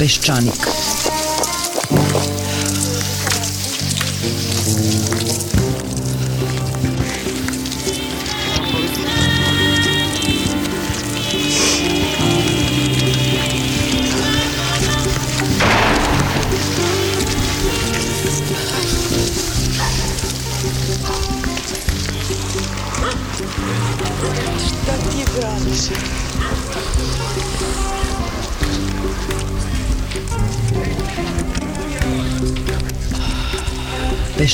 Peščanik.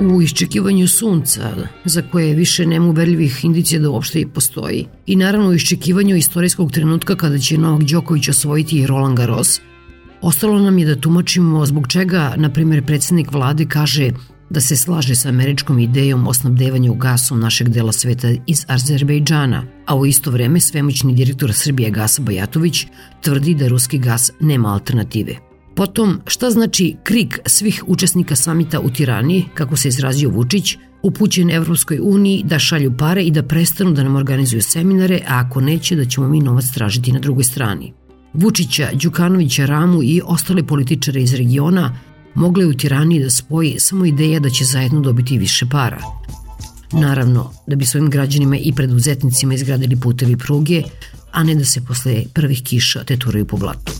U iščekivanju sunca, za koje više nema uverljivih indicija da uopšte i postoji, i naravno u iščekivanju istorijskog trenutka kada će Novak Đoković osvojiti i Roland Garros, ostalo nam je da tumačimo zbog čega, na primjer, predsednik vlade kaže da se slaže sa američkom idejom o snabdevanju gasom našeg dela sveta iz Azerbejdžana, a u isto vreme svemoćni direktor Srbije Gasa Bajatović tvrdi da ruski gas nema alternative. Potom, šta znači krik svih učesnika samita u Tirani, kako se izrazio Vučić, upućen Evropskoj uniji da šalju pare i da prestanu da nam organizuju seminare, a ako neće da ćemo mi novac tražiti na drugoj strani. Vučića, Đukanovića, Ramu i ostale političare iz regiona mogle u Tirani da spoji samo ideja da će zajedno dobiti više para. Naravno, da bi svojim građanima i preduzetnicima izgradili putevi pruge, a ne da se posle prvih kiša teturaju po blatu.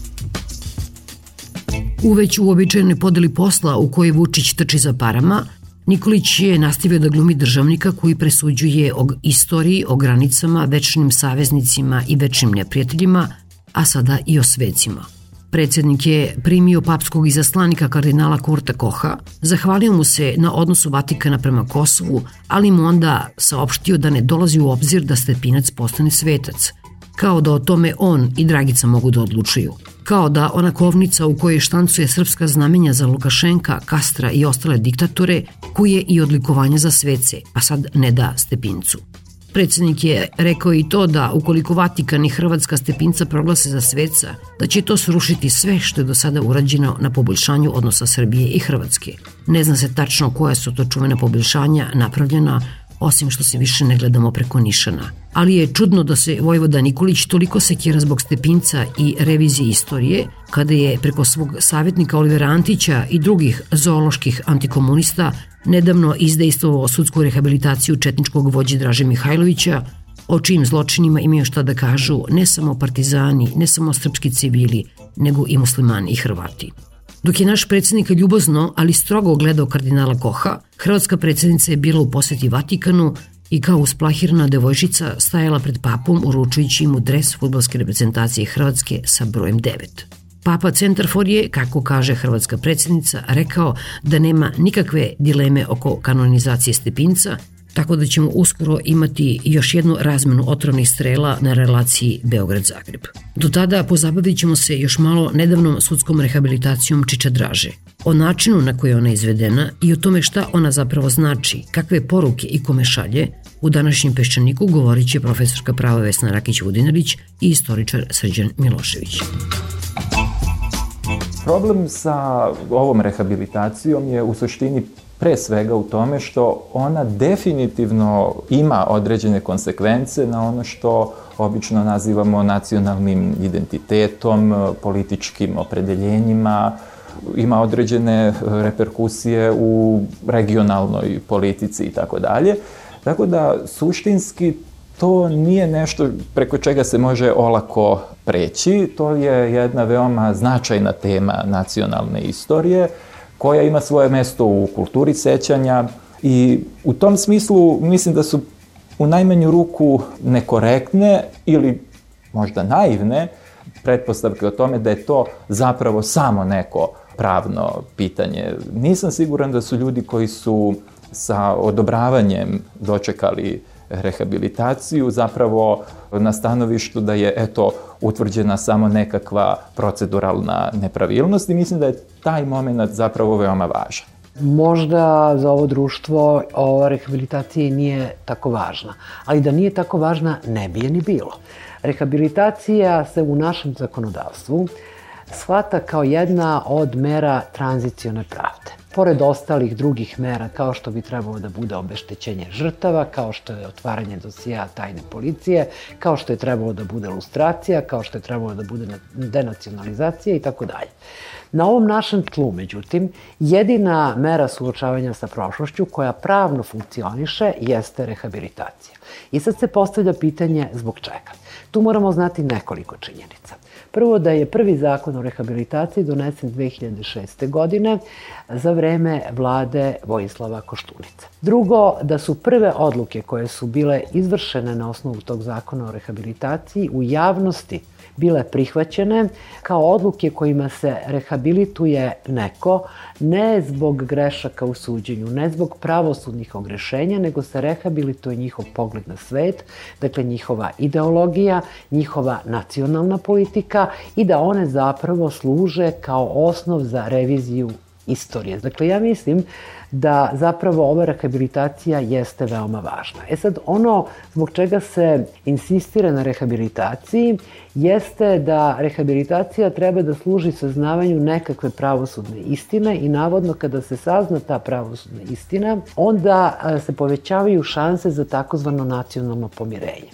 U već uobičajenoj podeli posla u kojoj Vučić trči za parama, Nikolić je nastavio da glumi državnika koji presuđuje o istoriji, o granicama, večnim saveznicima i večnim neprijateljima, a sada i o svecima. Predsednik je primio papskog izaslanika kardinala Kurta Koha, zahvalio mu se na odnosu Vatikana prema Kosovu, ali mu onda saopštio da ne dolazi u obzir da Stepinac postane svetac, kao da o tome on i Dragica mogu da odlučuju. Kao da ona kovnica u kojoj štancuje srpska znamenja za Lukašenka, Kastra i ostale diktature, kuje i odlikovanja za svece, pa sad ne da Stepincu. Predsednik je rekao i to da ukoliko Vatikan i Hrvatska stepinca proglase za sveca, da će to srušiti sve što je do sada urađeno na poboljšanju odnosa Srbije i Hrvatske. Ne zna se tačno koja su to čuvena poboljšanja napravljena, osim što se više ne gledamo preko Nišana. Ali je čudno da se Vojvoda Nikolić toliko sekira zbog Stepinca i revizije istorije, kada je preko svog savjetnika Olivera Antića i drugih zooloških antikomunista nedavno izdejstvovao sudsku rehabilitaciju četničkog vođe Draže Mihajlovića, o čijim zločinima imaju šta da kažu ne samo partizani, ne samo srpski civili, nego i muslimani i Hrvati. Dok je naš predsednik ljubazno, ali strogo gledao kardinala Koha, hrvatska predsednica je bila u poseti Vatikanu i kao usplahirana devojčica stajala pred papom uručujući mu dres futbolske reprezentacije Hrvatske sa brojem 9. Papa Centarfor je, kako kaže hrvatska predsednica, rekao da nema nikakve dileme oko kanonizacije Stepinca, tako da ćemo uskoro imati još jednu razmenu otrovnih strela na relaciji Beograd-Zagreb. Do tada pozabavit ćemo se još malo nedavnom sudskom rehabilitacijom Čiča Draže, o načinu na koji je ona izvedena i o tome šta ona zapravo znači, kakve poruke i kome šalje, u današnjem Peščaniku govorit će profesorka prava Vesna Rakić-Vodinarić i istoričar Srđan Milošević. Problem sa ovom rehabilitacijom je u suštini pre svega u tome što ona definitivno ima određene konsekvence na ono što obično nazivamo nacionalnim identitetom, političkim opredeljenjima, ima određene reperkusije u regionalnoj politici i tako dalje. Tako da suštinski to nije nešto preko čega se može olako preći, to je jedna veoma značajna tema nacionalne istorije koja ima svoje mesto u kulturi sećanja i u tom smislu mislim da su u najmanju ruku nekorektne ili možda naivne pretpostavke o tome da je to zapravo samo neko pravno pitanje. Nisam siguran da su ljudi koji su sa odobravanjem dočekali rehabilitaciju zapravo na stanovištu da je eto utvrđena samo nekakva proceduralna nepravilnost i mislim da je taj moment zapravo veoma važan. Možda za ovo društvo ova rehabilitacija nije tako važna, ali da nije tako važna ne bi je ni bilo. Rehabilitacija se u našem zakonodavstvu shvata kao jedna od mera tranzicione pravde. Pored ostalih drugih mera, kao što bi trebalo da bude obeštećenje žrtava, kao što je otvaranje dosija tajne policije, kao što je trebalo da bude ilustracija, kao što je trebalo da bude denacionalizacija i tako dalje. Na ovom našem tlu, međutim, jedina mera suočavanja sa prošlošću koja pravno funkcioniše jeste rehabilitacija. I sad se postavlja pitanje zbog čega. Tu moramo znati nekoliko činjenica. Prvo da je prvi zakon o rehabilitaciji donesen 2006. godine za vreme vlade Vojislava Koštunica. Drugo, da su prve odluke koje su bile izvršene na osnovu tog zakona o rehabilitaciji u javnosti bile prihvaćene kao odluke kojima se rehabilituje neko ne zbog grešaka u suđenju, ne zbog pravosudnih ogrešenja, nego se rehabilituje njihov pogled na svet, dakle njihova ideologija, njihova nacionalna politika i da one zapravo služe kao osnov za reviziju istorije. Dakle, ja mislim da zapravo ova rehabilitacija jeste veoma važna. E sad, ono zbog čega se insistira na rehabilitaciji jeste da rehabilitacija treba da služi saznavanju nekakve pravosudne istine i navodno kada se sazna ta pravosudna istina, onda se povećavaju šanse za takozvano nacionalno pomirenje.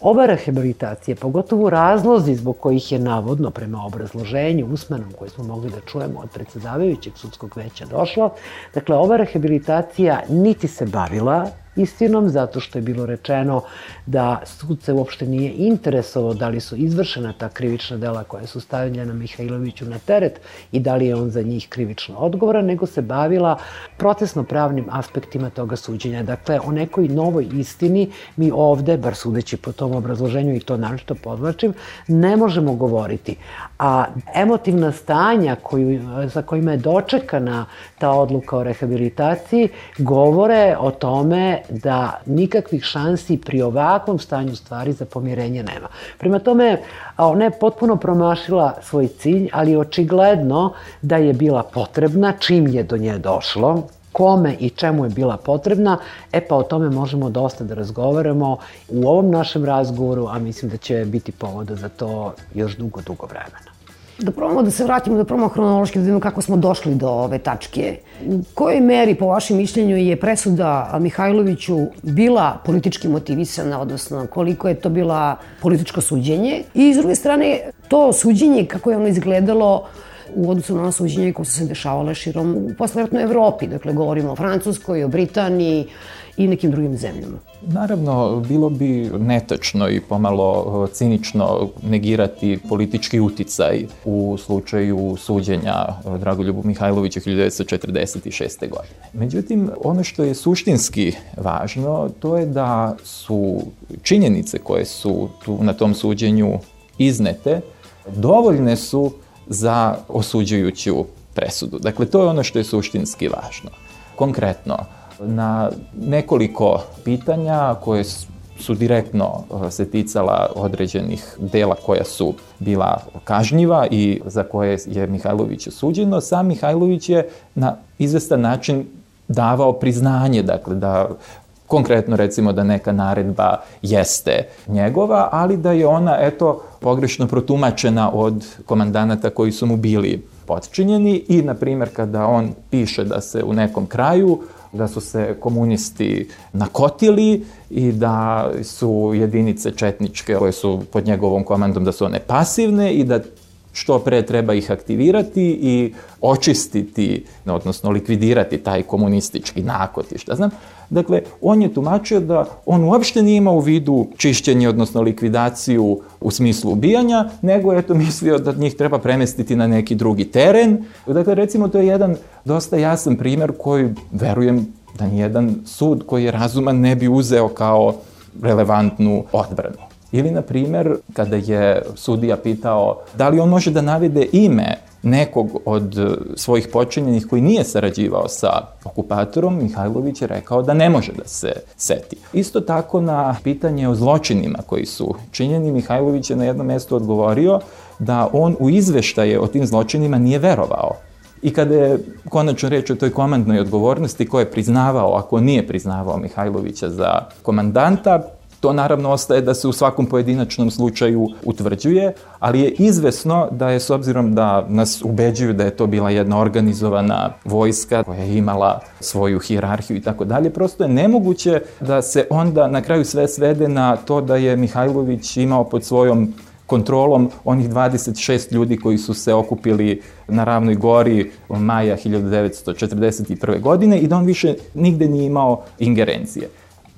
Ova rehabilitacija, pogotovo razlozi zbog kojih je navodno prema obrazloženju usmenom koje smo mogli da čujemo od predsedavajućeg sudskog veća došlo, dakle ova rehabilitacija niti se bavila istinom, zato što je bilo rečeno da sud se uopšte nije interesovao da li su izvršena ta krivična dela koja su stavljena Mihajloviću na teret i da li je on za njih krivično odgovoran, nego se bavila procesno-pravnim aspektima toga suđenja. Dakle, o nekoj novoj istini mi ovde, bar sudeći po tom obrazloženju i to naročito podvlačim, ne možemo govoriti. A emotivna stanja koju, za kojima je dočekana ta odluka o rehabilitaciji govore o tome da nikakvih šansi pri ovakvom stanju stvari za pomirenje nema. Prema tome, ona je potpuno promašila svoj cilj, ali očigledno da je bila potrebna čim je do nje došlo, kome i čemu je bila potrebna, e pa o tome možemo dosta da razgovaramo u ovom našem razgovoru, a mislim da će biti povoda za to još dugo, dugo vremena. Da probamo da se vratimo, da probamo hronološki da vidimo kako smo došli do ove tačke. U kojoj meri, po vašem mišljenju, je presuda Mihajloviću bila politički motivisana, odnosno koliko je to bila političko suđenje? I, s druge strane, to suđenje, kako je ono izgledalo, u odnosu na ono suđenje koje su se dešavale širom u posleratnoj Evropi. Dakle, govorimo o Francuskoj, o Britaniji i nekim drugim zemljama. Naravno, bilo bi netačno i pomalo cinično negirati politički uticaj u slučaju suđenja Dragoljubu Mihajlovića 1946. godine. Međutim, ono što je suštinski važno, to je da su činjenice koje su tu na tom suđenju iznete, dovoljne su za osuđujuću presudu. Dakle, to je ono što je suštinski važno. Konkretno, na nekoliko pitanja koje su direktno eh, se ticala određenih dela koja su bila kažnjiva i za koje je Mihajlović osuđeno, sam Mihajlović je na izvestan način davao priznanje, dakle da konkretno recimo da neka naredba jeste njegova, ali da je ona, eto, pogrešno protumačena od komandanata koji su mu bili podčinjeni i, na primjer, kada on piše da se u nekom kraju da su se komunisti nakotili i da su jedinice četničke koje su pod njegovom komandom da su one pasivne i da što pre treba ih aktivirati i očistiti, odnosno likvidirati taj komunistički nakot i šta znam. Dakle, on je tumačio da on uopšte nije imao u vidu čišćenje, odnosno likvidaciju u smislu ubijanja, nego je to mislio da njih treba premestiti na neki drugi teren. Dakle, recimo, to je jedan dosta jasan primer koji, verujem, da nijedan sud koji je razuman ne bi uzeo kao relevantnu odbranu. Ili, na primer, kada je sudija pitao da li on može da navede ime nekog od svojih počinjenih koji nije sarađivao sa okupatorom, Mihajlović je rekao da ne može da se seti. Isto tako na pitanje o zločinima koji su činjeni, Mihajlović je na jednom mestu odgovorio da on u izveštaje o tim zločinima nije verovao. I kada je konačno reč o toj komandnoj odgovornosti ko je priznavao, ako nije priznavao Mihajlovića za komandanta, To naravno ostaje da se u svakom pojedinačnom slučaju utvrđuje, ali je izvesno da je s obzirom da nas ubeđuju da je to bila jedna organizovana vojska koja je imala svoju hirarhiju i tako dalje, prosto je nemoguće da se onda na kraju sve svede na to da je Mihajlović imao pod svojom kontrolom onih 26 ljudi koji su se okupili na Ravnoj gori maja 1941. godine i da on više nigde nije imao ingerencije.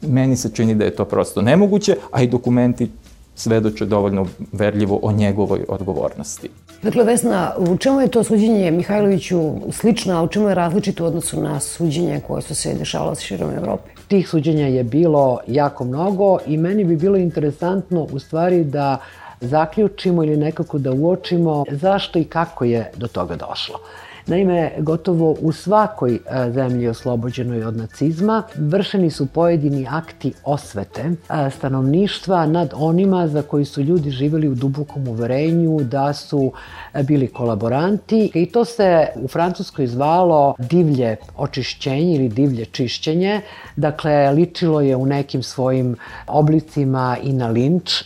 Meni se čini da je to prosto nemoguće, a i dokumenti svedoče dovoljno verljivo o njegovoj odgovornosti. Dakle, Vesna, u čemu je to suđenje Mihajloviću slično, a u čemu je različito u odnosu na suđenje koje su se dešavala širom Evrope? Tih suđenja je bilo jako mnogo i meni bi bilo interesantno u stvari da zaključimo ili nekako da uočimo zašto i kako je do toga došlo. Naime, gotovo u svakoj e, zemlji oslobođenoj od nacizma vršeni su pojedini akti osvete e, stanovništva nad onima za koji su ljudi živeli u dubokom uverenju da su e, bili kolaboranti i to se u Francuskoj zvalo divlje očišćenje ili divlje čišćenje. Dakle, ličilo je u nekim svojim oblicima i na linč.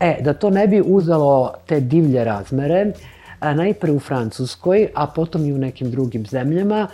E, da to ne bi uzelo te divlje razmere, najpre u Francuskoj, a potom i u nekim drugim zemljama,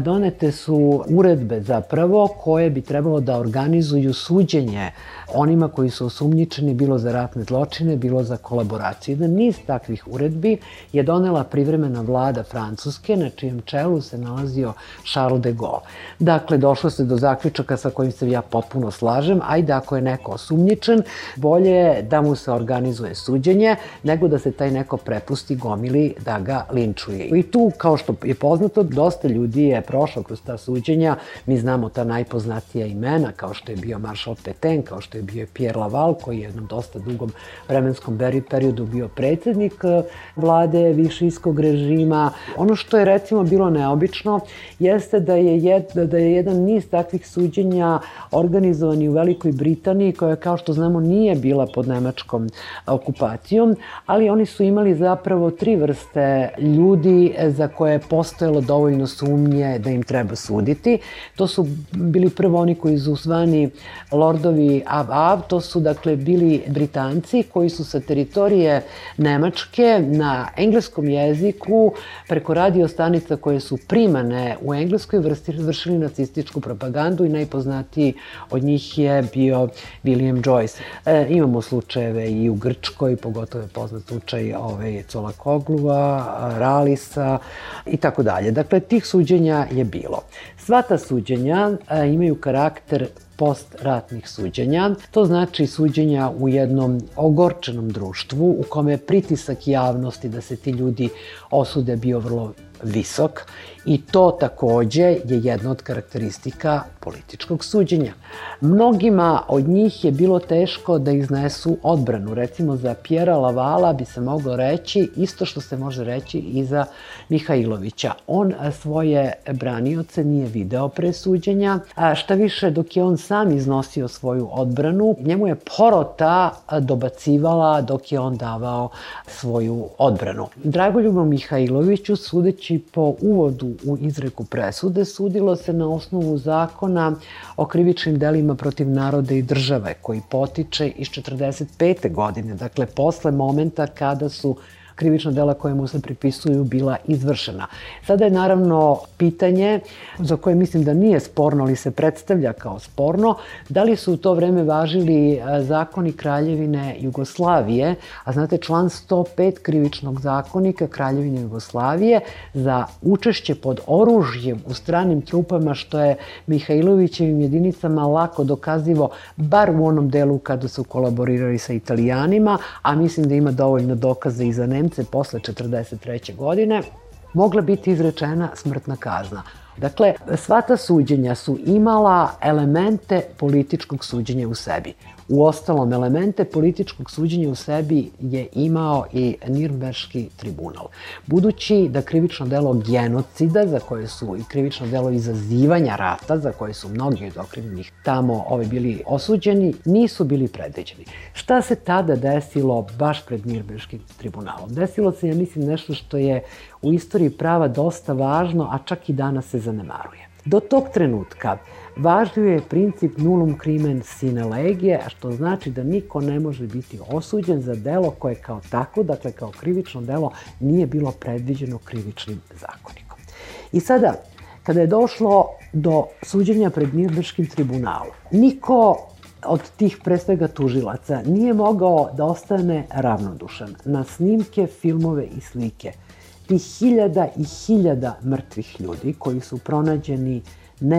donete su uredbe zapravo koje bi trebalo da organizuju suđenje onima koji su osumnjičeni bilo za ratne zločine, bilo za kolaboraciju. Jedan niz takvih uredbi je donela privremena vlada Francuske, na čijem čelu se nalazio Charles de Gaulle. Dakle, došlo se do zaključaka sa kojim se ja potpuno slažem, ajde ako je neko osumnjičen, bolje je da mu se organizuje suđenje, nego da se taj neko prepusti gomili da ga linčuje. I tu, kao što je poznato, dosta ljudi je prošlo kroz ta suđenja. Mi znamo ta najpoznatija imena, kao što je bio Maršal Petain, kao što je bio Pierre Laval, koji je jednom dosta dugom vremenskom periodu bio predsednik e, vlade višijskog režima. Ono što je recimo bilo neobično jeste da je, jed, da je jedan niz takvih suđenja organizovan u Velikoj Britaniji, koja kao što znamo nije bila pod nemačkom okupacijom, ali oni su imali zapravo tri vrste ljudi za koje je postojalo dovoljno sumnje da im treba suditi. To su bili prvo oni koji su zvani lordovi Av-Av, to su dakle bili Britanci koji su sa teritorije Nemačke na engleskom jeziku preko radio stanica koje su primane u Engleskoj vršili nacističku propagandu i najpoznatiji od njih je bio William Joyce. E, imamo slučajeve i u Grčkoj, pogotovo je poznat slučaj ove Cola Koglua, Ralisa i tako dalje. Dakle, tih suđenja je bilo. Sva ta suđenja e, imaju karakter postratnih suđenja. To znači suđenja u jednom ogorčenom društvu u kome pritisak javnosti da se ti ljudi osude bio vrlo visok i to takođe je jedna od karakteristika političkog suđenja. Mnogima od njih je bilo teško da iznesu odbranu. Recimo za Pjera Lavala bi se moglo reći isto što se može reći i za Mihajlovića. On svoje branioce nije video pre suđenja, šta više dok je on sam iznosio svoju odbranu, njemu je porota dobacivala dok je on davao svoju odbranu. Dragoljubom Mihajloviću, sudeći po uvodu u izreku presude, sudilo se na osnovu zakona o krivičnim delima protiv naroda i države, koji potiče iz 45. godine, dakle posle momenta kada su krivična dela koje mu se pripisuju bila izvršena. Sada je naravno pitanje za koje mislim da nije sporno, ali se predstavlja kao sporno, da li su u to vreme važili e, zakoni Kraljevine Jugoslavije, a znate član 105 krivičnog zakonika Kraljevine Jugoslavije za učešće pod oružjem u stranim trupama što je Mihajlovićevim jedinicama lako dokazivo bar u onom delu kada su kolaborirali sa Italijanima, a mislim da ima dovoljno dokaza i za Nemce posle 43. godine, mogla biti izrečena smrtna kazna. Dakle, sva ta suđenja su imala elemente političkog suđenja u sebi. U ostalom, elemente političkog suđenja u sebi je imao i Nirnberški tribunal. Budući da krivično delo genocida, za koje su i krivično delo izazivanja rata, za koje su mnogi od okrivljenih tamo ovi bili osuđeni, nisu bili predviđeni. Šta se tada desilo baš pred Nirnberškim tribunalom? Desilo se, ja mislim, nešto što je u istoriji prava dosta važno, a čak i danas se zanemaruje. Do tog trenutka važio je princip nulum crimen sine legije, što znači da niko ne može biti osuđen za delo koje kao tako, dakle kao krivično delo, nije bilo predviđeno krivičnim zakonikom. I sada, kada je došlo do suđenja pred Nirnberškim tribunalom, niko od tih pre svega tužilaca nije mogao da ostane ravnodušan na snimke, filmove i slike tih hiljada i hiljada mrtvih ljudi koji su pronađeni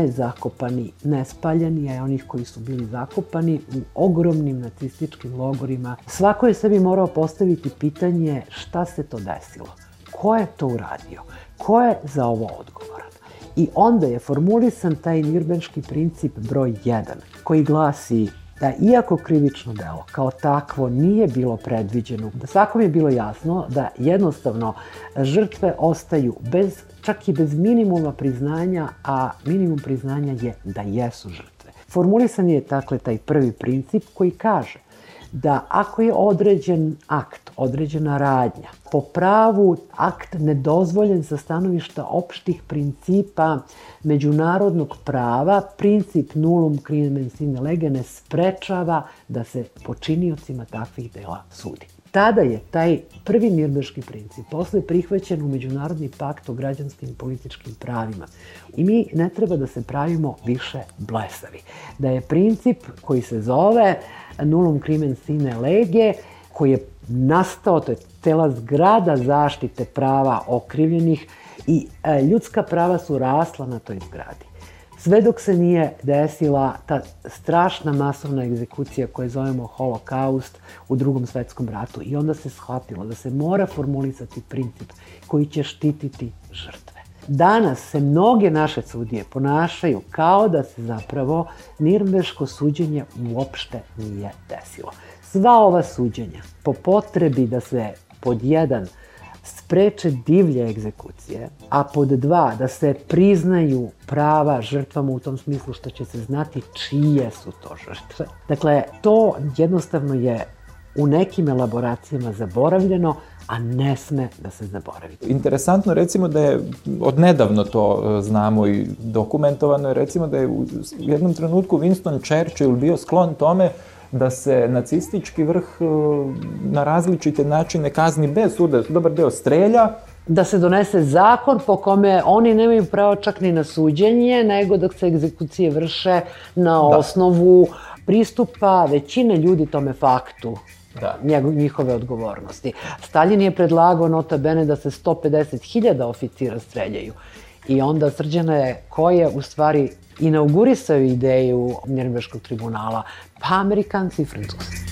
zakopani, ne spaljeni, a onih koji su bili zakopani u ogromnim nacističkim logorima. Svako je sebi morao postaviti pitanje šta se to desilo, ko je to uradio, ko je za ovo odgovoran. I onda je formulisan taj nirbenški princip broj 1, koji glasi da iako krivično delo kao takvo nije bilo predviđeno, da svakom je bilo jasno da jednostavno žrtve ostaju bez, čak i bez minimuma priznanja, a minimum priznanja je da jesu žrtve. Formulisan je dakle taj prvi princip koji kaže da ako je određen akt, određena radnja, po pravu akt nedozvoljen sa stanovišta opštih principa međunarodnog prava, princip nulum crimen sine lege ne sprečava da se počiniocima takvih dela sudi. Tada je taj prvi mirberški princip posle prihvaćen u Međunarodni pakt o građanskim i političkim pravima. I mi ne treba da se pravimo više blesavi. Da je princip koji se zove nulum crimen sine lege, koji je nastao, to je cela zgrada zaštite prava okrivljenih i e, ljudska prava su rasla na toj zgradi. Sve dok se nije desila ta strašna masovna egzekucija koju zovemo holokaust u drugom svetskom ratu i onda se shvatilo da se mora formulisati princip koji će štititi žrtve. Danas se mnoge naše sudije ponašaju kao da se zapravo Nirnbeško suđenje uopšte nije desilo. Sva ova suđenja po potrebi da se pod jedan spreče divlje egzekucije, a pod dva da se priznaju prava žrtvama u tom smislu što će se znati čije su to žrtve. Dakle, to jednostavno je u nekim elaboracijama zaboravljeno, a ne sme da se zaboravi. Interesantno recimo da je odnedavno to e, znamo i dokumentovano je recimo da je u jednom trenutku Winston Churchill bio sklon tome da se nacistički vrh e, na različite načine kazni bez suda, dobar deo strelja, da se donese zakon po kome oni nemaju pravo čak ni na suđenje, nego dok se egzekucije vrše na da. osnovu pristupa većine ljudi tome faktu da. njegov, njihove odgovornosti. Stalin je predlagao nota bene da se 150.000 oficira streljaju. I onda srđana je ko je u stvari inaugurisao ideju Nirnberškog tribunala? Pa Amerikanci i Francuzi.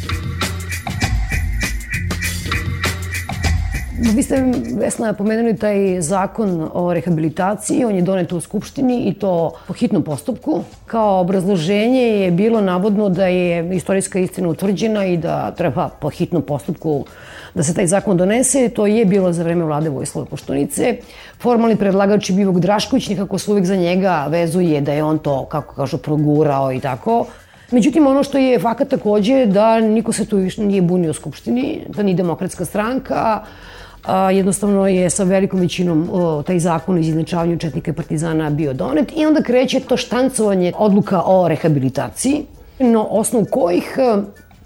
Vi ste, Vesna, pomenuli taj zakon o rehabilitaciji, on je donet u Skupštini i to po hitnom postupku. Kao obrazloženje je bilo navodno da je istorijska istina utvrđena i da treba po hitnom postupku da se taj zakon donese. To je bilo za vreme vlade Vojislava Koštunice. Formalni predlagač je Bivog Drašković, nekako se uvek za njega vezuje da je on to, kako kažu, progurao i tako. Međutim, ono što je fakat takođe da niko se tu nije bunio u Skupštini, da ni demokratska stranka, a, jednostavno je sa velikom većinom o, taj zakon o izjednačavanju četnika i partizana bio donet i onda kreće to štancovanje odluka o rehabilitaciji, no osnov kojih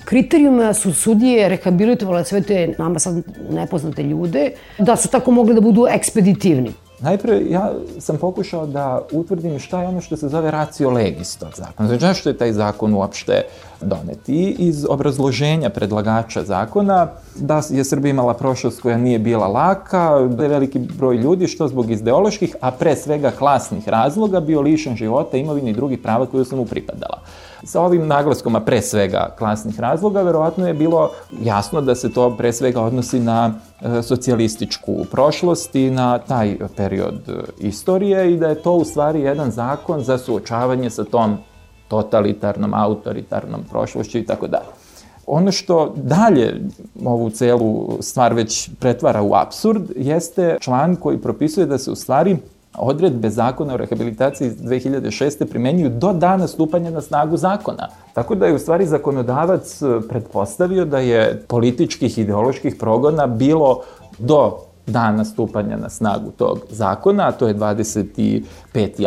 kriterijuma su sudije rehabilitovale sve te nama sad nepoznate ljude, da su tako mogli da budu ekspeditivni. Najpre, ja sam pokušao da utvrdim šta je ono što se zove ratio legis tog zakona. Znači, zašto je taj zakon uopšte donet? I iz obrazloženja predlagača zakona, da je Srbija imala prošlost koja nije bila laka, da je veliki broj ljudi, što zbog ideoloških, a pre svega klasnih razloga, bio lišen života, imovine i drugih prava koje su mu pripadala. Sa ovim naglaskom, a pre svega klasnih razloga, verovatno je bilo jasno da se to pre svega odnosi na e, socijalističku prošlost i na taj period e, istorije i da je to u stvari jedan zakon za suočavanje sa tom totalitarnom, autoritarnom prošlošću i tako dalje. Ono što dalje ovu celu stvar već pretvara u absurd jeste član koji propisuje da se u stvari odredbe zakona o rehabilitaciji iz 2006. primenjuju do dana stupanja na snagu zakona. Tako da je u stvari zakonodavac pretpostavio da je političkih ideoloških progona bilo do dana stupanja na snagu tog zakona, a to je 25.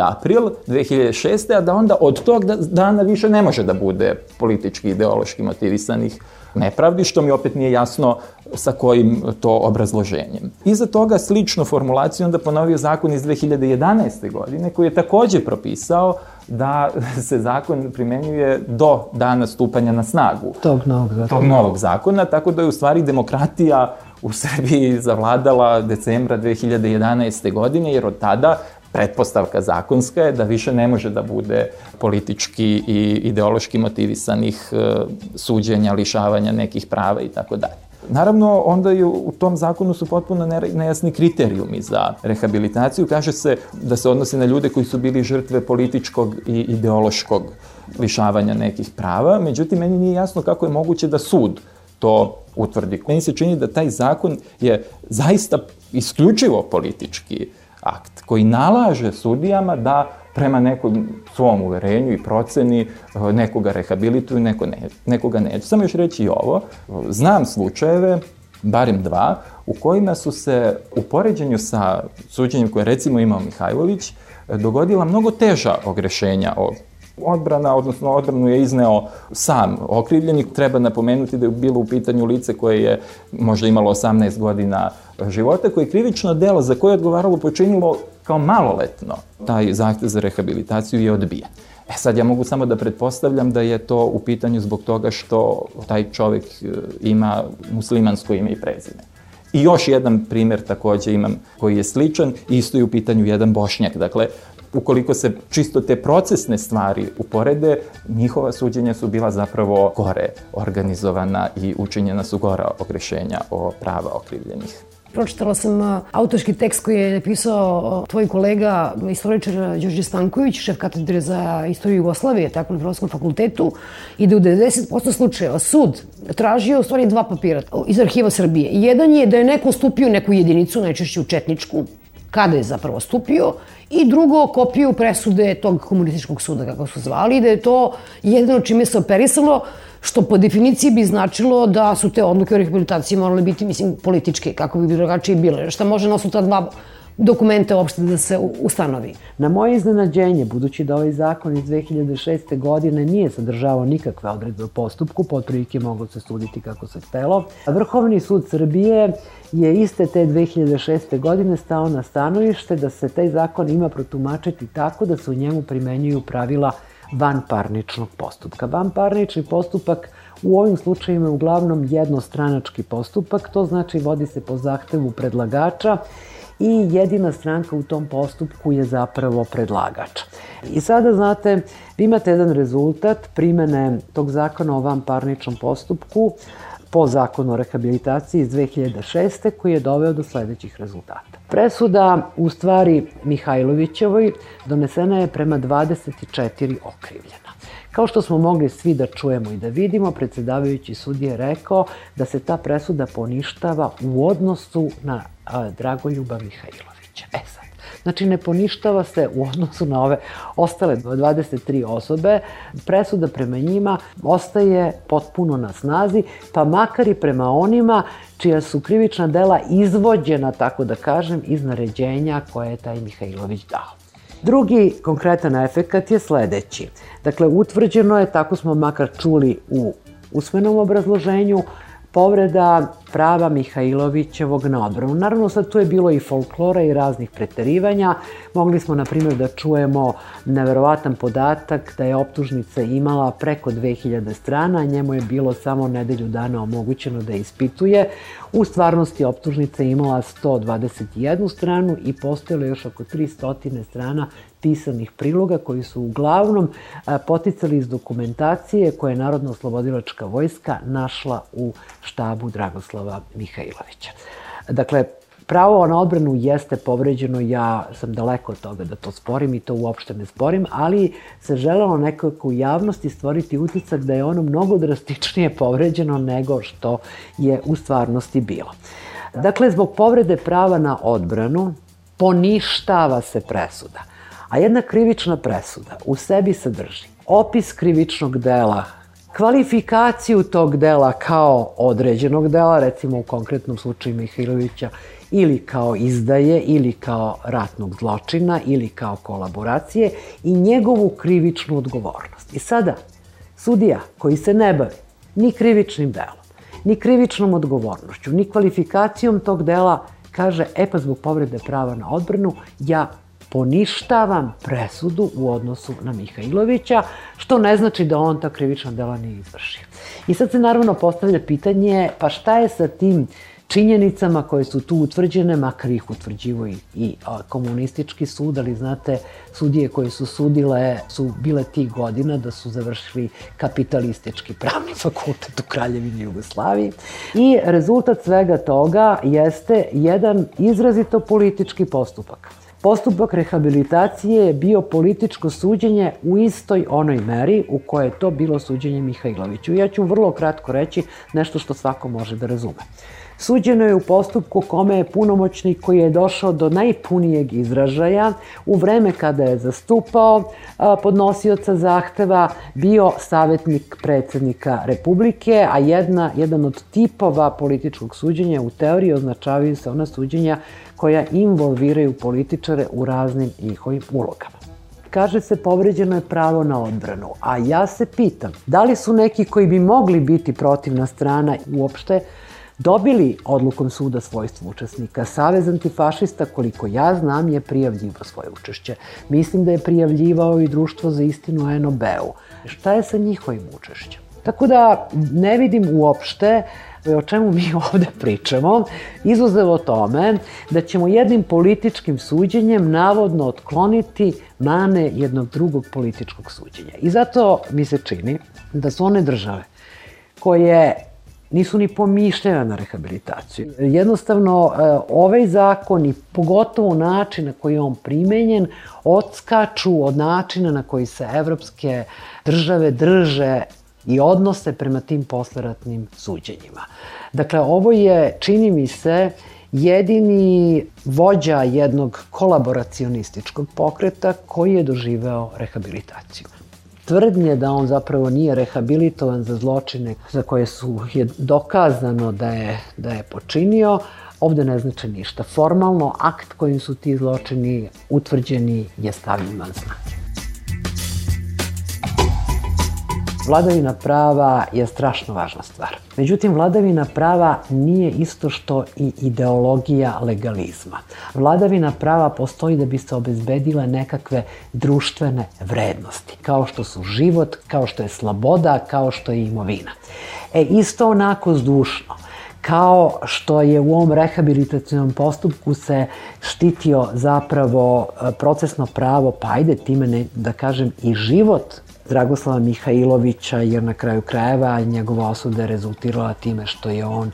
april 2006. a da onda od tog da, dana više ne može da bude politički ideološki motivisanih nepravdi, što mi opet nije jasno sa kojim to obrazloženjem. Iza toga sličnu formulaciju onda ponovio zakon iz 2011. godine, koji je takođe propisao da se zakon primenjuje do dana stupanja na snagu. Tog novog zakona. Tog novog zakona, tako da je u stvari demokratija u Srbiji zavladala decembra 2011. godine, jer od tada pretpostavka zakonska je da više ne može da bude politički i ideološki motivisanih e, suđenja, lišavanja nekih prava i tako dalje. Naravno, onda je u tom zakonu su potpuno nejasni kriterijumi za rehabilitaciju. Kaže se da se odnosi na ljude koji su bili žrtve političkog i ideološkog lišavanja nekih prava. Međutim, meni nije jasno kako je moguće da sud to utvrdi. Meni se čini da taj zakon je zaista isključivo politički akt koji nalaže sudijama da prema nekom svom uverenju i proceni eh, nekoga rehabilituju, neko ne, nekoga neće. Samo još reći i ovo, znam slučajeve, barem dva, u kojima su se u poređenju sa suđenjem koje recimo imao Mihajlović, dogodila mnogo teža ogrešenja o Odbrana, odnosno odbranu je izneo sam okrivljenik. Treba napomenuti da je bilo u pitanju lice koje je možda imalo 18 godina života, koje je krivično delo za koje je odgovaralo počinilo kao maloletno. Taj zahtev za rehabilitaciju je odbijen. E sad ja mogu samo da pretpostavljam da je to u pitanju zbog toga što taj čovek e, ima muslimansko ime i prezime. I još jedan primer takođe imam koji je sličan, isto je u pitanju jedan bošnjak. Dakle, ukoliko se čisto te procesne stvari uporede, njihova suđenja su bila zapravo gore organizovana i učinjena su gora ogrešenja o prava okrivljenih. Pročitala sam autorski tekst koji je napisao tvoj kolega, istoričar Đorđe Stanković, šef katedre za istoriju Jugoslavije, tako na Filosofskom fakultetu, i da u 90% slučajeva sud tražio u stvari dva papira iz arhiva Srbije. Jedan je da je neko stupio u neku jedinicu, najčešće u Četničku, kada je zapravo stupio, i drugo kopiju presude tog komunističkog suda, kako su zvali, da je to jedino čime se operisalo, što po definiciji bi značilo da su te odluke o rehabilitaciji morale biti, mislim, političke, kako bi drugačije bile. Šta može na ta dva dokumenta uopšte da se ustanovi. Na moje iznenađenje, budući da ovaj zakon iz 2006. godine nije sadržavao nikakve odredbe o postupku, potprilike moglo se suditi kako se htelo, Vrhovni sud Srbije je iste te 2006. godine stao na stanovište da se taj zakon ima protumačiti tako da se u njemu primenjuju pravila vanparničnog postupka. Vanparnični postupak u ovim slučajima je uglavnom jednostranački postupak, to znači vodi se po zahtevu predlagača i jedina stranka u tom postupku je zapravo predlagač. I sada, znate, vi imate jedan rezultat primene tog zakona o vanparničnom postupku po zakonu o rehabilitaciji iz 2006. koji je doveo do sledećih rezultata. Presuda u stvari Mihajlovićevoj donesena je prema 24 okrivljena. Kao što smo mogli svi da čujemo i da vidimo, predsedavajući sud je rekao da se ta presuda poništava u odnosu na Dragoljuba Mihajlovića. E sad, Znači, ne poništava se u odnosu na ove ostale 23 osobe. Presuda prema njima ostaje potpuno na snazi, pa makar i prema onima čija su krivična dela izvođena, tako da kažem, iz naređenja koje je taj Mihajlović dao. Drugi konkretan efekat je sledeći. Dakle, utvrđeno je, tako smo makar čuli u usmenom obrazloženju, povreda prava Mihajlovićevog na odbranu. Naravno, sad tu je bilo i folklora i raznih preterivanja. Mogli smo, na primjer, da čujemo neverovatan podatak da je optužnica imala preko 2000 strana, a njemu je bilo samo nedelju dana omogućeno da ispituje. U stvarnosti optužnica imala 121 stranu i postojalo još oko 300 strana pisanih priloga koji su uglavnom poticali iz dokumentacije koje je Narodno-oslobodilačka vojska našla u štabu Dragoslava Mihajlovića. Dakle, Pravo na odbranu jeste povređeno, ja sam daleko od toga da to sporim i to uopšte ne sporim, ali se želelo nekako u javnosti stvoriti uticak da je ono mnogo drastičnije povređeno nego što je u stvarnosti bilo. Dakle, zbog povrede prava na odbranu poništava se presuda. A jedna krivična presuda u sebi sadrži opis krivičnog dela kvalifikaciju tog dela kao određenog dela, recimo u konkretnom slučaju Mihajlovića, ili kao izdaje, ili kao ratnog zločina, ili kao kolaboracije i njegovu krivičnu odgovornost. I sada, sudija koji se ne bavi ni krivičnim delom, ni krivičnom odgovornošću, ni kvalifikacijom tog dela, kaže, e pa zbog povrede prava na odbranu, ja poništavam presudu u odnosu na Mihajlovića, što ne znači da on ta krivična dela nije izvršio. I sad se naravno postavlja pitanje, pa šta je sa tim činjenicama koje su tu utvrđene, makar ih utvrđivo i, i komunistički sud, ali znate, sudije koje su sudile su bile tih godina da su završili kapitalistički pravni fakultet u Kraljevini Jugoslaviji. I rezultat svega toga jeste jedan izrazito politički postupak. Postupak rehabilitacije je bio političko suđenje u istoj onoj meri u kojoj je to bilo suđenje Mihajloviću. Ja ću vrlo kratko reći nešto što svako može da razume. Suđeno je u postupku kome je punomoćnik koji je došao do najpunijeg izražaja u vreme kada je zastupao podnosioca zahteva bio savjetnik predsednika Republike, a jedna, jedan od tipova političkog suđenja u teoriji označavaju se ona suđenja koja involviraju političare u raznim njihovim ulogama kaže se povređeno je pravo na odbranu. A ja se pitam, da li su neki koji bi mogli biti protivna strana uopšte dobili odlukom suda svojstvo učesnika. Savez antifašista, koliko ja znam, je prijavljivo svoje učešće. Mislim da je prijavljivao i društvo za istinu NOB-u. Šta je sa njihovim učešćem? Tako da ne vidim uopšte o čemu mi ovde pričamo, izuzev o tome da ćemo jednim političkim suđenjem navodno otkloniti mane jednog drugog političkog suđenja. I zato mi se čini da su one države koje nisu ni pomišljena na rehabilitaciju. Jednostavno, e, ovaj zakon i pogotovo način na koji je on primenjen odskaču od načina na koji se evropske države drže i odnose prema tim posleratnim suđenjima. Dakle, ovo je, čini mi se, jedini vođa jednog kolaboracionističkog pokreta koji je doživeo rehabilitaciju tvrdnje da on zapravo nije rehabilitovan za zločine za koje su je dokazano da je, da je počinio, ovde ne znači ništa. Formalno, akt kojim su ti zločini utvrđeni je stavljen van znanje. Vladavina prava je strašno važna stvar. Međutim, vladavina prava nije isto što i ideologija legalizma. Vladavina prava postoji da bi se obezbedile nekakve društvene vrednosti, kao što su život, kao što je sloboda, kao što je imovina. E, isto onako zdušno kao što je u ovom rehabilitacijnom postupku se štitio zapravo e, procesno pravo, pa ajde time ne, da kažem i život Dragoslava Mihajlovića, jer na kraju krajeva njegova osuda je rezultirala time što je on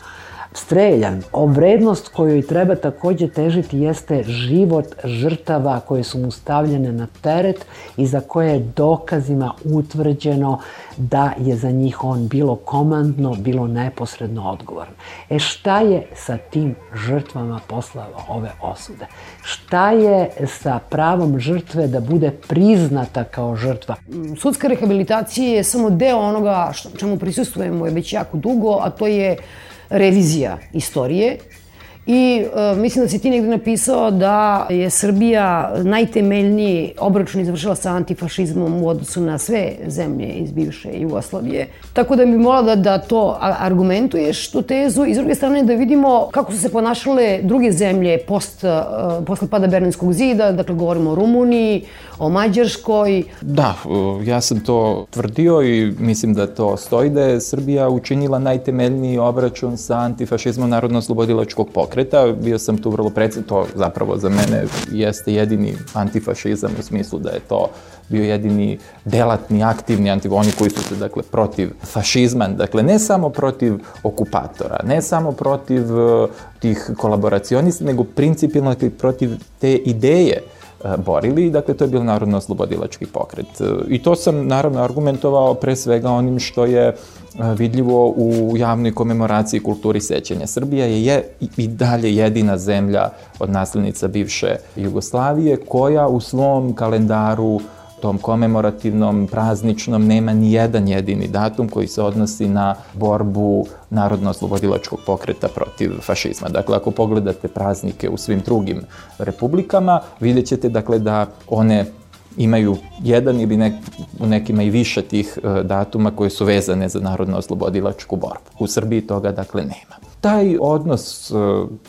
streljan. O vrednost kojoj treba takođe težiti jeste život žrtava koje su mu stavljene na teret i za koje je dokazima utvrđeno da je za njih on bilo komandno, bilo neposredno odgovoran. E šta je sa tim žrtvama posle ove osude? Šta je sa pravom žrtve da bude priznata kao žrtva? Sudska rehabilitacija je samo deo onoga što, čemu prisustujemo je već jako dugo, a to je revizija istorije I e, mislim da si ti negde napisao da je Srbija najtemeljniji obračun izvršila sa antifašizmom u odnosu na sve zemlje iz bivše Jugoslavije. Tako da bi molila da, da to argumentuješ, tu tezu, i s druge strane da vidimo kako su se ponašale druge zemlje post, e, posle pada Berlinskog zida, dakle govorimo o Rumuniji, o Mađarskoj. Da, ja sam to tvrdio i mislim da to stoji da je Srbija učinila najtemeljniji obračun sa antifašizmom Narodno-oslobodilačkog pokreta pokreta. Bio sam tu vrlo predsed, to zapravo za mene jeste jedini antifašizam u smislu da je to bio jedini delatni, aktivni anti, oni koji su se, dakle, protiv fašizma, dakle, ne samo protiv okupatora, ne samo protiv uh, tih kolaboracionista, nego principilno dakle, protiv te ideje uh, borili, dakle to je bio narodno-oslobodilački pokret. Uh, I to sam naravno argumentovao pre svega onim što je vidljivo u javnoj komemoraciji kulturi sećanja. Srbija je, je i dalje jedina zemlja od naslednica bivše Jugoslavije koja u svom kalendaru tom komemorativnom, prazničnom, nema ni jedan jedini datum koji se odnosi na borbu narodno-oslobodilačkog pokreta protiv fašizma. Dakle, ako pogledate praznike u svim drugim republikama, vidjet ćete dakle, da one imaju jedan ili nek, u nekima i više tih e, datuma koje su vezane za narodno-oslobodilačku borbu. U Srbiji toga dakle nema. Taj odnos e,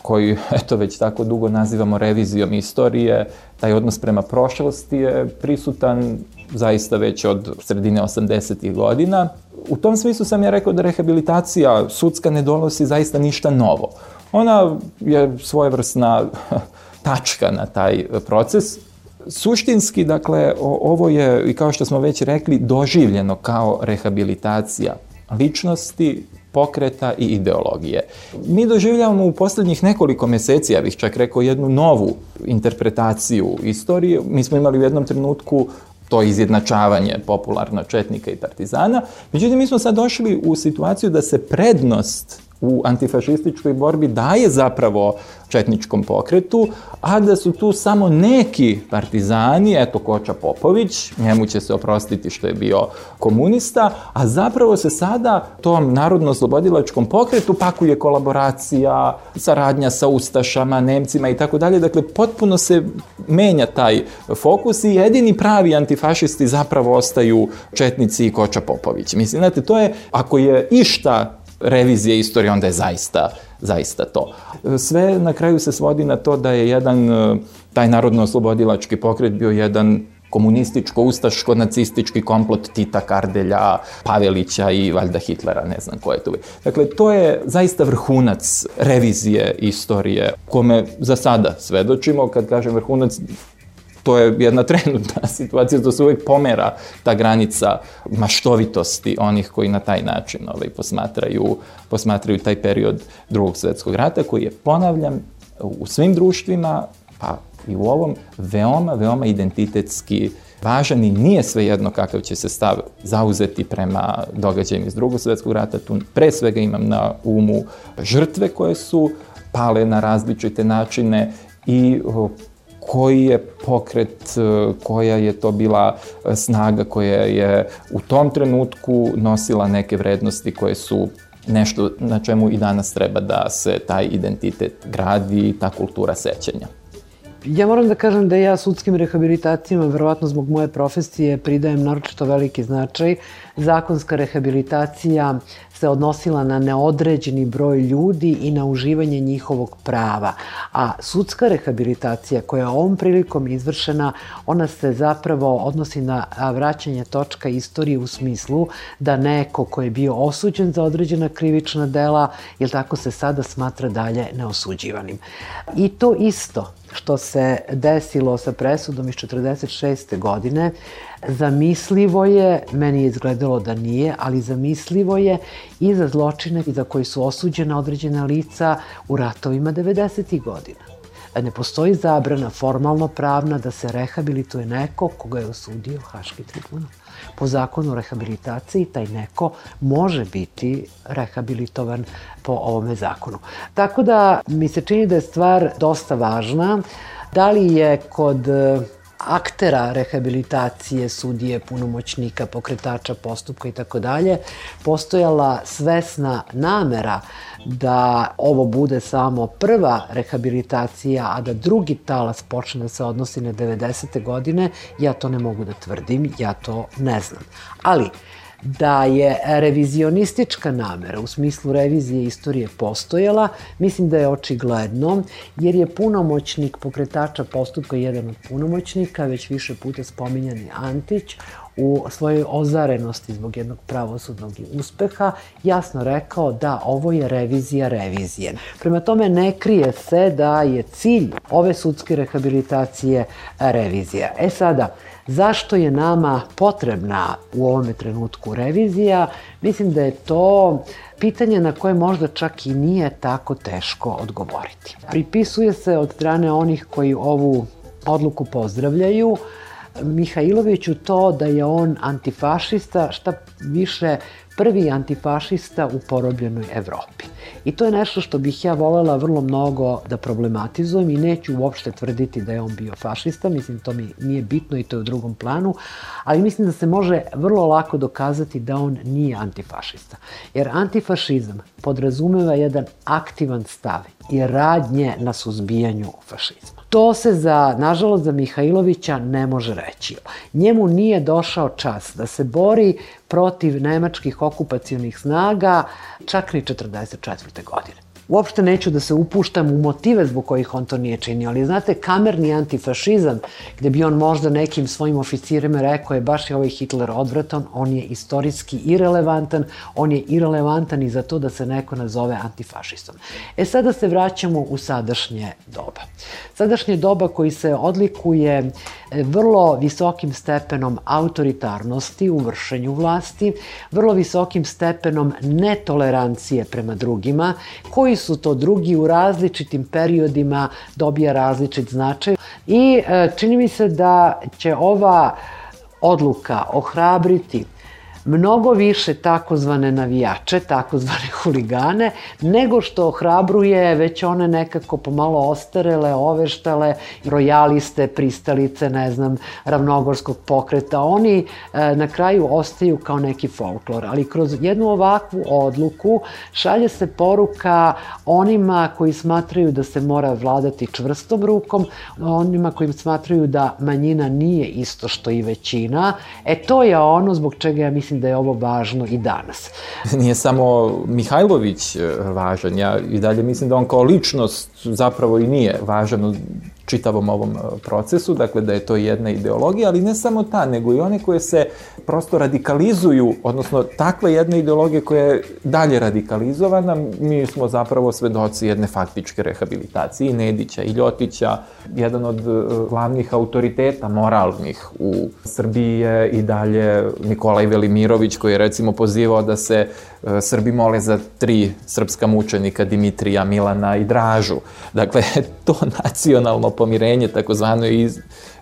koji eto već tako dugo nazivamo revizijom istorije, taj odnos prema prošlosti je prisutan zaista već od sredine 80. godina. U tom smislu sam ja rekao da rehabilitacija sudska ne donosi zaista ništa novo. Ona je svojevrsna tačka na taj proces, Suštinski, dakle, ovo je, i kao što smo već rekli, doživljeno kao rehabilitacija ličnosti, pokreta i ideologije. Mi doživljavamo u poslednjih nekoliko meseci, ja bih čak rekao, jednu novu interpretaciju istorije. Mi smo imali u jednom trenutku to izjednačavanje popularno četnika i partizana. Međutim, mi smo sad došli u situaciju da se prednost u antifašističkoj borbi daje zapravo četničkom pokretu, a da su tu samo neki partizani, eto Koča Popović, njemu će se oprostiti što je bio komunista, a zapravo se sada tom narodno-oslobodilačkom pokretu pakuje kolaboracija, saradnja sa Ustašama, Nemcima i tako dalje. Dakle, potpuno se menja taj fokus i jedini pravi antifašisti zapravo ostaju Četnici i Koča Popović. Mislim, znate, to je, ako je išta revizije istorije, onda je zaista, zaista to. Sve na kraju se svodi na to da je jedan, taj narodno-oslobodilački pokret bio jedan komunističko-ustaško-nacistički komplot Tita Kardelja, Pavelića i valjda Hitlera, ne znam ko je tu. Dakle, to je zaista vrhunac revizije istorije, kome za sada svedočimo. Kad kažem vrhunac, to je jedna trenutna situacija, da se uvek pomera ta granica maštovitosti onih koji na taj način ovaj, posmatraju, posmatraju taj period drugog svetskog rata, koji je, ponavljam, u svim društvima, pa i u ovom, veoma, veoma identitetski važan i nije svejedno kakav će se stav zauzeti prema događajima iz drugog svetskog rata. Tu pre svega imam na umu žrtve koje su pale na različite načine i koji je pokret, e, koja je to bila e, snaga koja je u tom trenutku nosila neke vrednosti koje su nešto na čemu i danas treba da se taj identitet gradi ta kultura sećanja. Ja moram da kažem da ja sudskim rehabilitacijama, verovatno zbog moje profesije, pridajem naročito veliki značaj. Zakonska rehabilitacija se odnosila na neodređeni broj ljudi i na uživanje njihovog prava. A sudska rehabilitacija koja je ovom prilikom izvršena, ona se zapravo odnosi na vraćanje točka istorije u smislu da neko ko je bio osuđen za određena krivična dela, jel tako se sada smatra dalje neosuđivanim. I to isto što se desilo sa presudom iz 46. godine, zamislivo je, meni je izgledalo da nije, ali zamislivo je i za zločine za koji su osuđena određena lica u ratovima 90. godina. Ne postoji zabrana formalno pravna da se rehabilituje neko koga je osudio Haški tribunal. Po zakonu o rehabilitaciji taj neko može biti rehabilitovan po ovome zakonu. Tako da mi se čini da je stvar dosta važna. Da li je kod aktera rehabilitacije, sudije, punomoćnika, pokretača postupka i tako dalje, postojala svesna namera da ovo bude samo prva rehabilitacija, a da drugi talas počne da se odnosi na 90. godine, ja to ne mogu da tvrdim, ja to ne znam. Ali, da je revizionistička namera u smislu revizije istorije postojala, mislim da je očigledno, jer je punomoćnik pokretača postupka jedan od punomoćnika, već više puta spominjani Antić, u svojoj ozarenosti zbog jednog pravosudnog uspeha jasno rekao da ovo je revizija revizije. Prema tome ne krije se da je cilj ove sudske rehabilitacije revizija. E sada, zašto je nama potrebna u ovome trenutku revizija? Mislim da je to pitanje na koje možda čak i nije tako teško odgovoriti. Pripisuje se od strane onih koji ovu odluku pozdravljaju, Mihajloviću to da je on antifašista, šta više prvi antifašista u porobljenoj Evropi. I to je nešto što bih ja volela vrlo mnogo da problematizujem i neću uopšte tvrditi da je on bio fašista, mislim to mi nije bitno i to je u drugom planu, ali mislim da se može vrlo lako dokazati da on nije antifašista. Jer antifašizam podrazumeva jedan aktivan stav i radnje na suzbijanju fašizma. To se za, nažalost, za Mihajlovića ne može reći. Njemu nije došao čas da se bori protiv nemačkih okupacijonih snaga čak ni 44. godine. Uopšte neću da se upuštam u motive zbog kojih on to nije činio, ali znate, kamerni antifašizam, gde bi on možda nekim svojim oficirima rekao je baš je ovaj Hitler odvratan, on je istorijski irelevantan, on je irelevantan i za to da se neko nazove antifašistom. E sada se vraćamo u sadašnje doba. Sadašnje doba koji se odlikuje e, vrlo visokim stepenom autoritarnosti u vršenju vlasti, vrlo visokim stepenom netolerancije prema drugima, koji su to drugi u različitim periodima dobija različit značaj. I e, čini mi se da će ova odluka ohrabriti mnogo više takozvane navijače, takozvane huligane, nego što ohrabruje već one nekako pomalo ostarele, oveštale, rojaliste, pristalice, ne znam, ravnogorskog pokreta. Oni e, na kraju ostaju kao neki folklor, ali kroz jednu ovakvu odluku šalje se poruka onima koji smatraju da se mora vladati čvrstom rukom, onima koji smatraju da manjina nije isto što i većina. E to je ono zbog čega ja mislim da je ovo važno i danas. Nije samo Mihajlović e, važan, ja i dalje mislim da on kao ličnost zapravo i nije važan čitavom ovom e, procesu, dakle da je to jedna ideologija, ali ne samo ta, nego i one koje se prosto radikalizuju, odnosno takva jedna ideologija koja je dalje radikalizovana, mi smo zapravo svedoci jedne faktičke rehabilitacije i Nedića i Ljotića, jedan od e, glavnih autoriteta moralnih u Srbiji je i dalje Nikolaj Velimirović koji je recimo pozivao da se e, Srbi mole za tri srpska mučenika Dimitrija, Milana i Dražu. Dakle, to nacionalno pomirenje, takozvano, iz,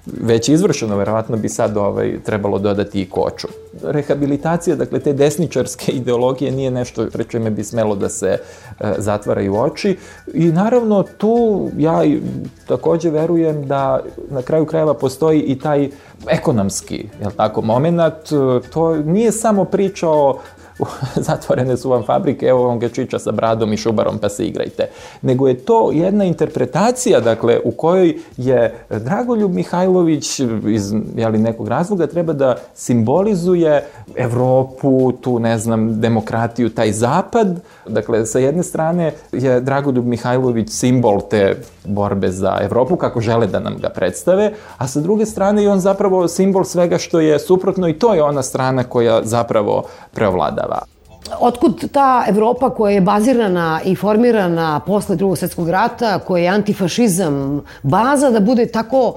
već izvršeno, verovatno bi sad ovaj, trebalo dodati i koču. Rehabilitacija, dakle, te desničarske ideologije nije nešto prečeme bi smelo da se e, zatvaraju oči i naravno tu ja takođe verujem da na kraju krajeva postoji i taj ekonomski, jel tako, moment, to nije samo priča o zatvorene su vam fabrike, evo vam Gačića sa bradom i šubarom pa se igrajte. Nego je to jedna interpretacija, dakle, u kojoj je Dragoljub Mihajlović iz jeli, nekog razloga treba da simbolizuje Evropu, tu, ne znam, demokratiju, taj zapad. Dakle, sa jedne strane je Dragoljub Mihajlović simbol te borbe za Evropu, kako žele da nam ga predstave, a sa druge strane je on zapravo simbol svega što je suprotno i to je ona strana koja zapravo preovladava. Otkud ta Evropa koja je bazirana i formirana posle drugog svetskog rata, koja je antifašizam baza da bude tako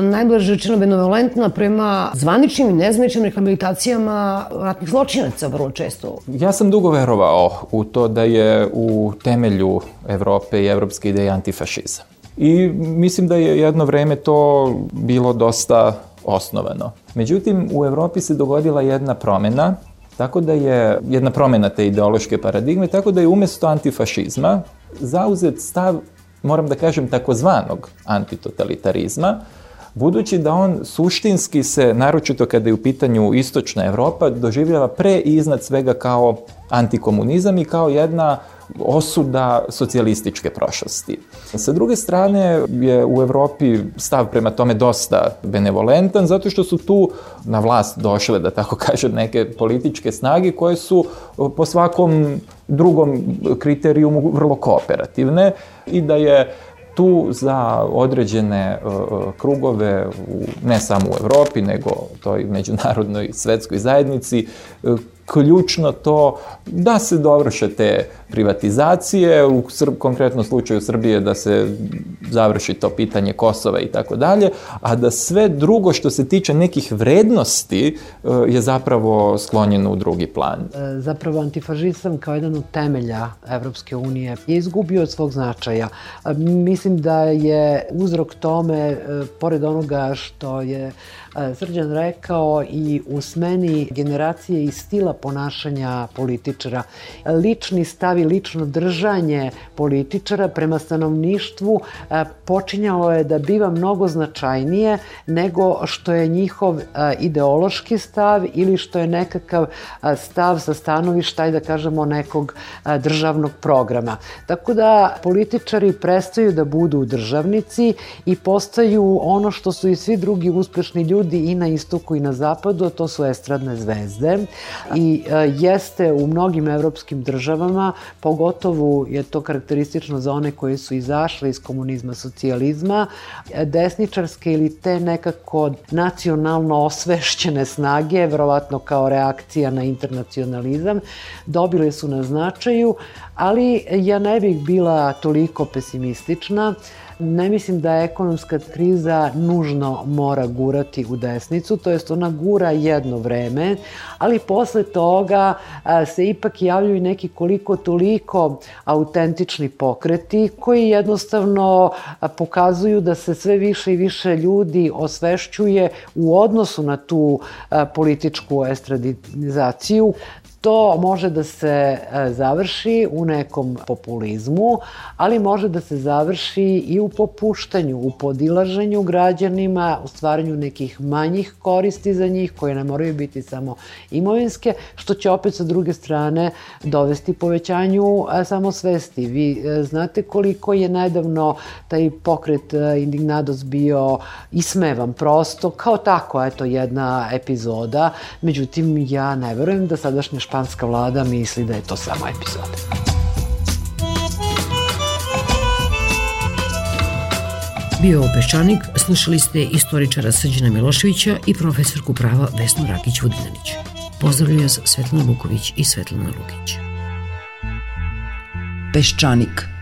najbliže rečeno benevolentna prema zvaničnim i nezvaničnim rehabilitacijama ratnih zločinaca vrlo često. Ja sam dugo verovao u to da je u temelju Evrope i evropske ideje antifašizam. I mislim da je jedno vreme to bilo dosta osnovano. Međutim, u Evropi se dogodila jedna promena, tako da je jedna promena te ideološke paradigme, tako da je umesto antifašizma zauzet stav, moram da kažem, takozvanog antitotalitarizma, budući da on suštinski se, naročito kada je u pitanju istočna Evropa, doživljava pre i iznad svega kao antikomunizam i kao jedna osuda socijalističke prošlosti. Sa druge strane je u Evropi stav prema tome dosta benevolentan, zato što su tu na vlast došle, da tako kažem, neke političke snage koje su po svakom drugom kriterijumu vrlo kooperativne i da je tu za određene krugove, u, ne samo u Evropi, nego toj međunarodnoj svetskoj zajednici, ključno to da se dovrše te privatizacije, u Srb, konkretnom slučaju Srbije da se završi to pitanje Kosova i tako dalje, a da sve drugo što se tiče nekih vrednosti e, je zapravo sklonjeno u drugi plan. E, zapravo antifažizam kao jedan od temelja Evropske unije je izgubio od svog značaja. E, mislim da je uzrok tome, pored onoga što je Srđan rekao i u smeni generacije i stila ponašanja političara. Lični stav i lično držanje političara prema stanovništvu počinjalo je da biva mnogo značajnije nego što je njihov ideološki stav ili što je nekakav stav sa stanovišta, ajde da kažemo, nekog državnog programa. Tako da političari prestaju da budu državnici i postaju ono što su i svi drugi uspešni ljudi i na istoku i na zapadu, to su estradne zvezde i jeste u mnogim evropskim državama, pogotovo je to karakteristično za one koje su izašle iz komunizma, socijalizma, desničarske ili te nekako nacionalno osvešćene snage, verovatno kao reakcija na internacionalizam, dobile su na značaju, ali ja ne bih bila toliko pesimistična. Ne mislim da ekonomska kriza nužno mora gurati u desnicu, to jest ona gura jedno vreme, ali posle toga se ipak javljaju neki koliko toliko autentični pokreti koji jednostavno pokazuju da se sve više i više ljudi osvešćuje u odnosu na tu političku estradizaciju to može da se e, završi u nekom populizmu, ali može da se završi i u popuštanju, u podilaženju građanima, u stvaranju nekih manjih koristi za njih, koje ne moraju biti samo imovinske, što će opet sa druge strane dovesti povećanju e, samosvesti. Vi e, znate koliko je nedavno taj pokret Indignados bio ismevan prosto, kao tako, eto, jedna epizoda. Međutim, ja ne verujem da sadašnja španska vlada misli da je to samo epizoda. Bio ovo Peščanik, slušali ste istoričara Srđana Miloševića i profesorku prava Vesnu Rakić-Vodinanić. Pozdravljaju vas Svetlana Vuković i Svetlana Lukić. Peščanik –